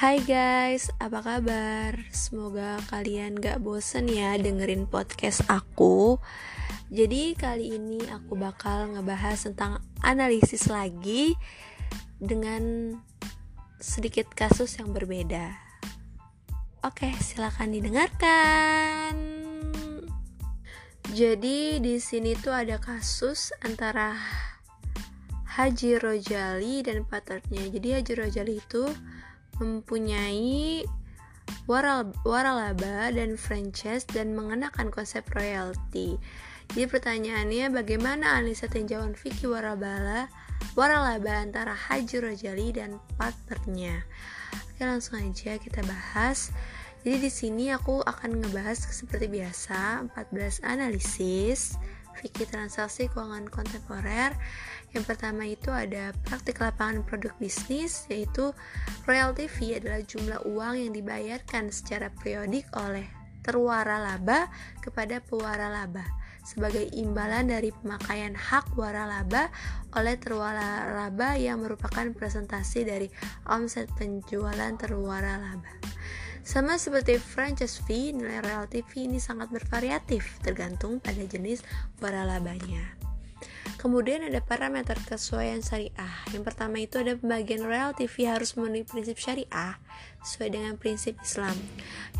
Hai guys, apa kabar? Semoga kalian gak bosen ya dengerin podcast aku. Jadi kali ini aku bakal ngebahas tentang analisis lagi Dengan sedikit kasus yang berbeda. Oke, silahkan didengarkan. Jadi di sini tuh ada kasus antara Haji Rojali dan partnernya. Jadi Haji Rojali itu mempunyai waralaba dan franchise dan mengenakan konsep royalty. Jadi pertanyaannya bagaimana analisa tinjauan fikih waralaba waralaba antara Haji Rojali dan partnernya? Oke langsung aja kita bahas. Jadi di sini aku akan ngebahas seperti biasa 14 analisis fikih transaksi keuangan kontemporer. Yang pertama itu ada praktik lapangan produk bisnis, yaitu royalty fee adalah jumlah uang yang dibayarkan secara periodik oleh terwara laba kepada pewara laba sebagai imbalan dari pemakaian hak waralaba oleh terwara laba yang merupakan presentasi dari omset penjualan terwara laba. Sama seperti franchise fee, nilai royalty fee ini sangat bervariatif tergantung pada jenis waralabanya. Kemudian ada parameter kesesuaian syariah. Yang pertama itu ada pembagian royalty fee harus memenuhi prinsip syariah sesuai dengan prinsip Islam.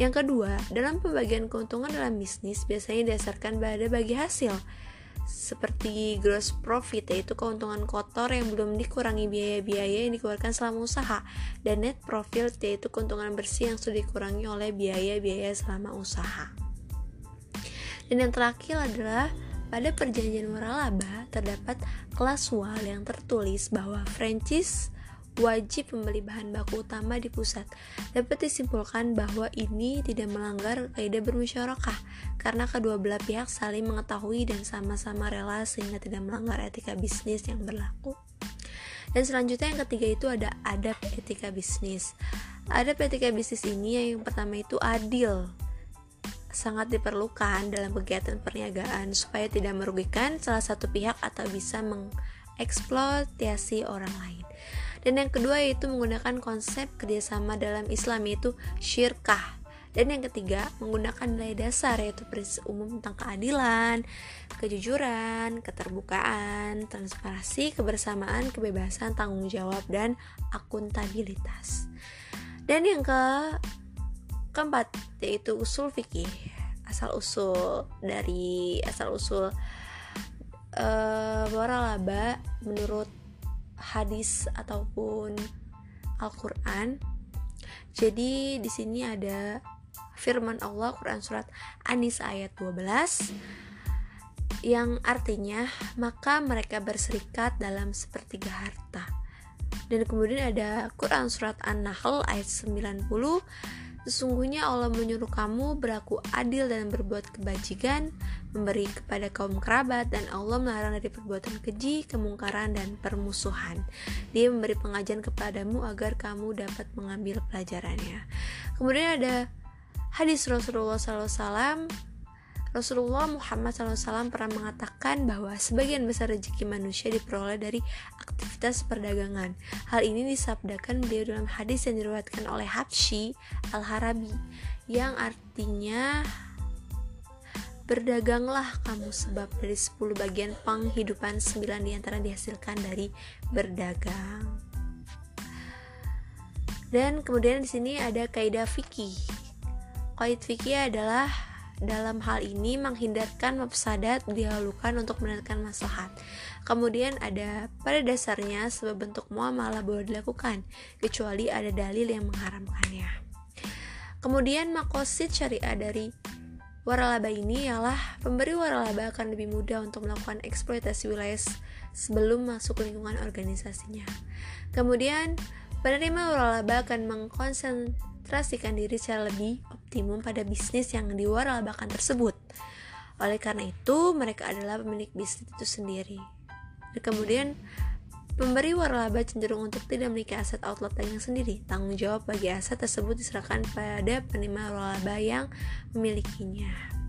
Yang kedua, dalam pembagian keuntungan dalam bisnis biasanya didasarkan pada bagi hasil seperti gross profit yaitu keuntungan kotor yang belum dikurangi biaya-biaya yang dikeluarkan selama usaha dan net profit yaitu keuntungan bersih yang sudah dikurangi oleh biaya-biaya selama usaha. Dan yang terakhir adalah pada perjanjian waralaba terdapat kelas wal yang tertulis bahwa franchise wajib membeli bahan baku utama di pusat. Dapat disimpulkan bahwa ini tidak melanggar kaidah bermusyarakah karena kedua belah pihak saling mengetahui dan sama-sama rela sehingga tidak melanggar etika bisnis yang berlaku. Dan selanjutnya yang ketiga itu ada adab etika bisnis. Adab etika bisnis ini yang pertama itu adil sangat diperlukan dalam kegiatan perniagaan supaya tidak merugikan salah satu pihak atau bisa mengeksploitasi orang lain. Dan yang kedua yaitu menggunakan konsep kerjasama dalam Islam yaitu syirkah. Dan yang ketiga, menggunakan nilai dasar yaitu prinsip umum tentang keadilan, kejujuran, keterbukaan, transparansi, kebersamaan, kebebasan, tanggung jawab, dan akuntabilitas. Dan yang ke keempat yaitu usul fikih asal usul dari asal usul uh, waralaba menurut hadis ataupun Al-Qur'an. Jadi di sini ada firman Allah Quran surat Anis ayat 12 yang artinya maka mereka berserikat dalam sepertiga harta. Dan kemudian ada Quran surat An-Nahl ayat 90 Sesungguhnya Allah menyuruh kamu berlaku adil dan berbuat kebajikan, memberi kepada kaum kerabat, dan Allah melarang dari perbuatan keji, kemungkaran, dan permusuhan. Dia memberi pengajian kepadamu agar kamu dapat mengambil pelajarannya. Kemudian ada hadis Rasulullah SAW Rasulullah Muhammad SAW pernah mengatakan bahwa sebagian besar rezeki manusia diperoleh dari aktivitas perdagangan. Hal ini disabdakan beliau dalam hadis yang diriwayatkan oleh Habsyi Al-Harabi yang artinya Berdaganglah kamu sebab dari 10 bagian penghidupan 9 di antara dihasilkan dari berdagang. Dan kemudian di sini ada kaidah fikih. Kaidah fikih adalah dalam hal ini menghindarkan mafsadat dihalukan untuk menekan maslahat. Kemudian ada pada dasarnya sebab bentuk muamalah boleh dilakukan kecuali ada dalil yang mengharamkannya. Kemudian makosid syariah dari waralaba ini ialah pemberi waralaba akan lebih mudah untuk melakukan eksploitasi wilayah sebelum masuk lingkungan organisasinya. Kemudian penerima waralaba akan mengkonsentrasikan diri secara lebih optimum pada bisnis yang diwaralabakan tersebut. Oleh karena itu, mereka adalah pemilik bisnis itu sendiri. Dan kemudian, pemberi waralaba cenderung untuk tidak memiliki aset outlet yang sendiri. Tanggung jawab bagi aset tersebut diserahkan pada penerima waralaba yang memilikinya.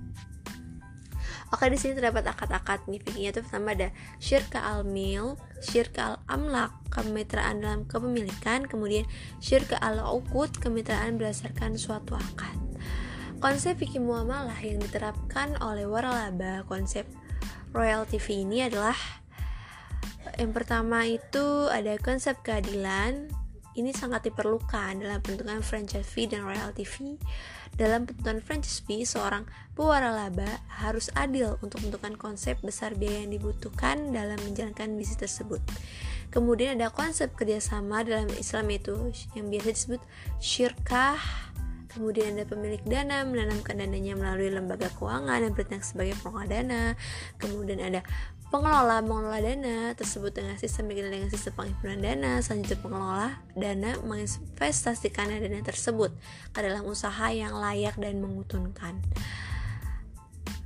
Oke di sini terdapat akad-akad nih fikihnya itu pertama ada syirka al mil, syirka al amlak, kemitraan dalam kepemilikan, kemudian syirka al ukut, kemitraan berdasarkan suatu akad. Konsep fikih muamalah yang diterapkan oleh waralaba konsep royalty fee ini adalah yang pertama itu ada konsep keadilan. Ini sangat diperlukan dalam bentukan franchise fee dan royalty fee. Dalam penentuan franchise fee, seorang pewaralaba harus adil untuk menentukan konsep besar biaya yang dibutuhkan dalam menjalankan bisnis tersebut. Kemudian ada konsep kerjasama dalam Islam itu yang biasa disebut syirkah. Kemudian ada pemilik dana menanamkan dananya melalui lembaga keuangan dan bertindak sebagai pengelola dana. Kemudian ada pengelola mengelola dana tersebut dengan sistem dikenal dengan sistem penghimpunan dana selanjutnya pengelola dana menginvestasikan dana tersebut ke dalam usaha yang layak dan menguntungkan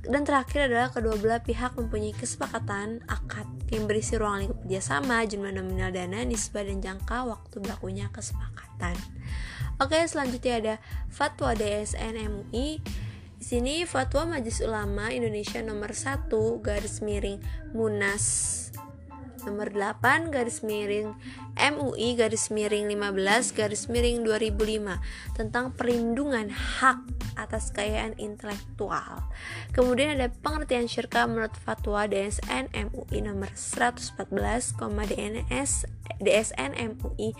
dan terakhir adalah kedua belah pihak mempunyai kesepakatan akad yang berisi ruang lingkup kerjasama, jumlah nominal dana, nisbah dan jangka waktu berlakunya kesepakatan. Oke, selanjutnya ada fatwa DSN MUI di sini Fatwa Majelis Ulama Indonesia nomor 1 garis miring Munas nomor 8 garis miring MUI garis miring 15 garis miring 2005 tentang perlindungan hak atas kekayaan intelektual. Kemudian ada pengertian syirka menurut fatwa DSN MUI nomor 114, DNS DSN MUI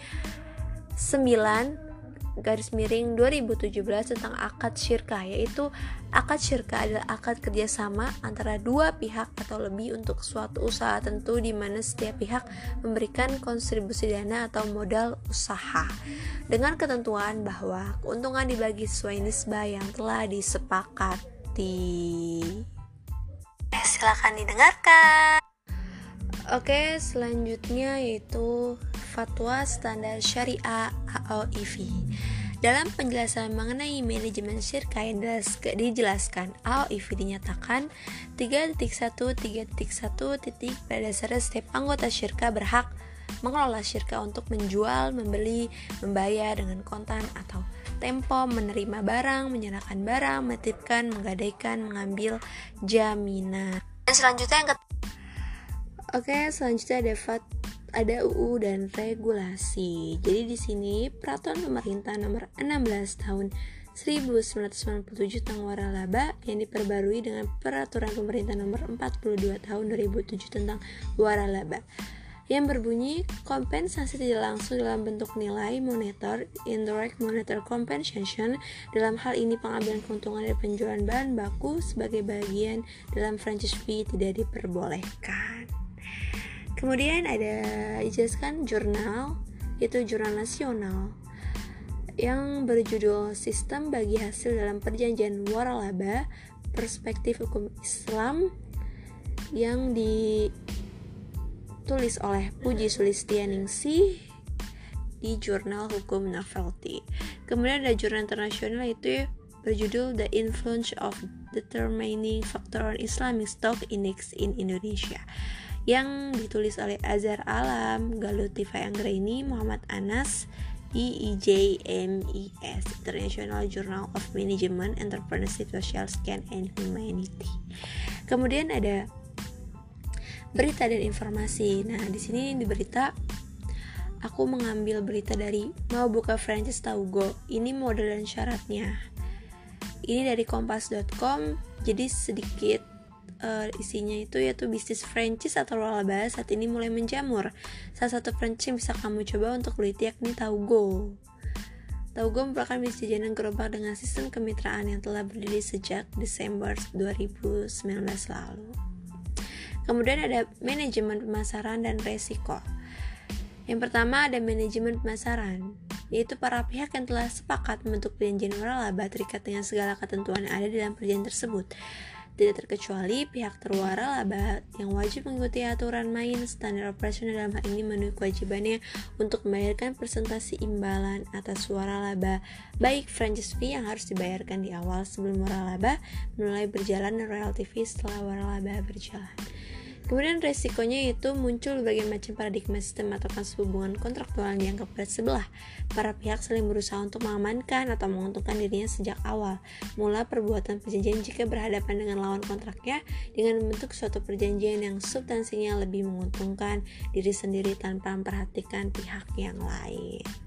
9 garis miring 2017 tentang akad syirkah yaitu akad syirkah adalah akad kerjasama antara dua pihak atau lebih untuk suatu usaha tentu di mana setiap pihak memberikan kontribusi dana atau modal usaha dengan ketentuan bahwa keuntungan dibagi sesuai nisbah yang telah disepakati. Silakan didengarkan. Oke, selanjutnya yaitu Fatwa Standar Syariah AOIV. Dalam penjelasan mengenai manajemen syirka yang dijelaskan, AOIV dinyatakan 3.1.3.1 titik pada dasarnya setiap anggota syirka berhak mengelola syirka untuk menjual, membeli, membayar dengan kontan atau tempo, menerima barang, menyerahkan barang, menitipkan, menggadaikan, mengambil jaminan. Dan selanjutnya yang Oke, selanjutnya ada fat ada UU dan regulasi. Jadi di sini peraturan pemerintah nomor 16 tahun 1997 tentang waralaba yang diperbarui dengan peraturan pemerintah nomor 42 tahun 2007 tentang waralaba yang berbunyi kompensasi tidak langsung dalam bentuk nilai moneter indirect monetary compensation dalam hal ini pengambilan keuntungan dari penjualan bahan baku sebagai bagian dalam franchise fee tidak diperbolehkan Kemudian ada dijelaskan jurnal, itu jurnal nasional yang berjudul Sistem Bagi Hasil dalam Perjanjian Waralaba Perspektif Hukum Islam yang ditulis oleh Puji Sulistianingsih di jurnal Hukum Novelty. Kemudian ada jurnal internasional itu berjudul The Influence of Determining Factor on Islamic Stock Index in Indonesia yang ditulis oleh Azhar Alam, Galuti Anggraini, Muhammad Anas, IIJMIS International Journal of Management, Entrepreneurship, Social Scan and Humanity. Kemudian ada berita dan informasi. Nah, di sini di berita aku mengambil berita dari mau buka franchise Taugo. Ini model dan syaratnya. Ini dari kompas.com. Jadi sedikit uh, isinya itu yaitu bisnis franchise atau laba saat ini mulai menjamur. Salah satu franchise yang bisa kamu coba untuk beli yakni Taugo. Taugo merupakan bisnis jajanan gerobak dengan sistem kemitraan yang telah berdiri sejak Desember 2019 lalu. Kemudian ada manajemen pemasaran dan resiko. Yang pertama ada manajemen pemasaran, yaitu para pihak yang telah sepakat membentuk perjanjian waralaba terikat dengan segala ketentuan yang ada dalam perjanjian tersebut. Tidak terkecuali pihak terwara laba yang wajib mengikuti aturan main standar operasional dalam hal ini memenuhi kewajibannya untuk membayarkan presentasi imbalan atas suara laba baik franchise fee yang harus dibayarkan di awal sebelum laba mulai berjalan dan royalty fee setelah laba berjalan. Kemudian resikonya itu muncul berbagai macam paradigma sistem atau kasus hubungan kontraktual yang dianggap berat sebelah. Para pihak saling berusaha untuk mengamankan atau menguntungkan dirinya sejak awal. Mula perbuatan perjanjian jika berhadapan dengan lawan kontraknya dengan membentuk suatu perjanjian yang substansinya lebih menguntungkan diri sendiri tanpa memperhatikan pihak yang lain.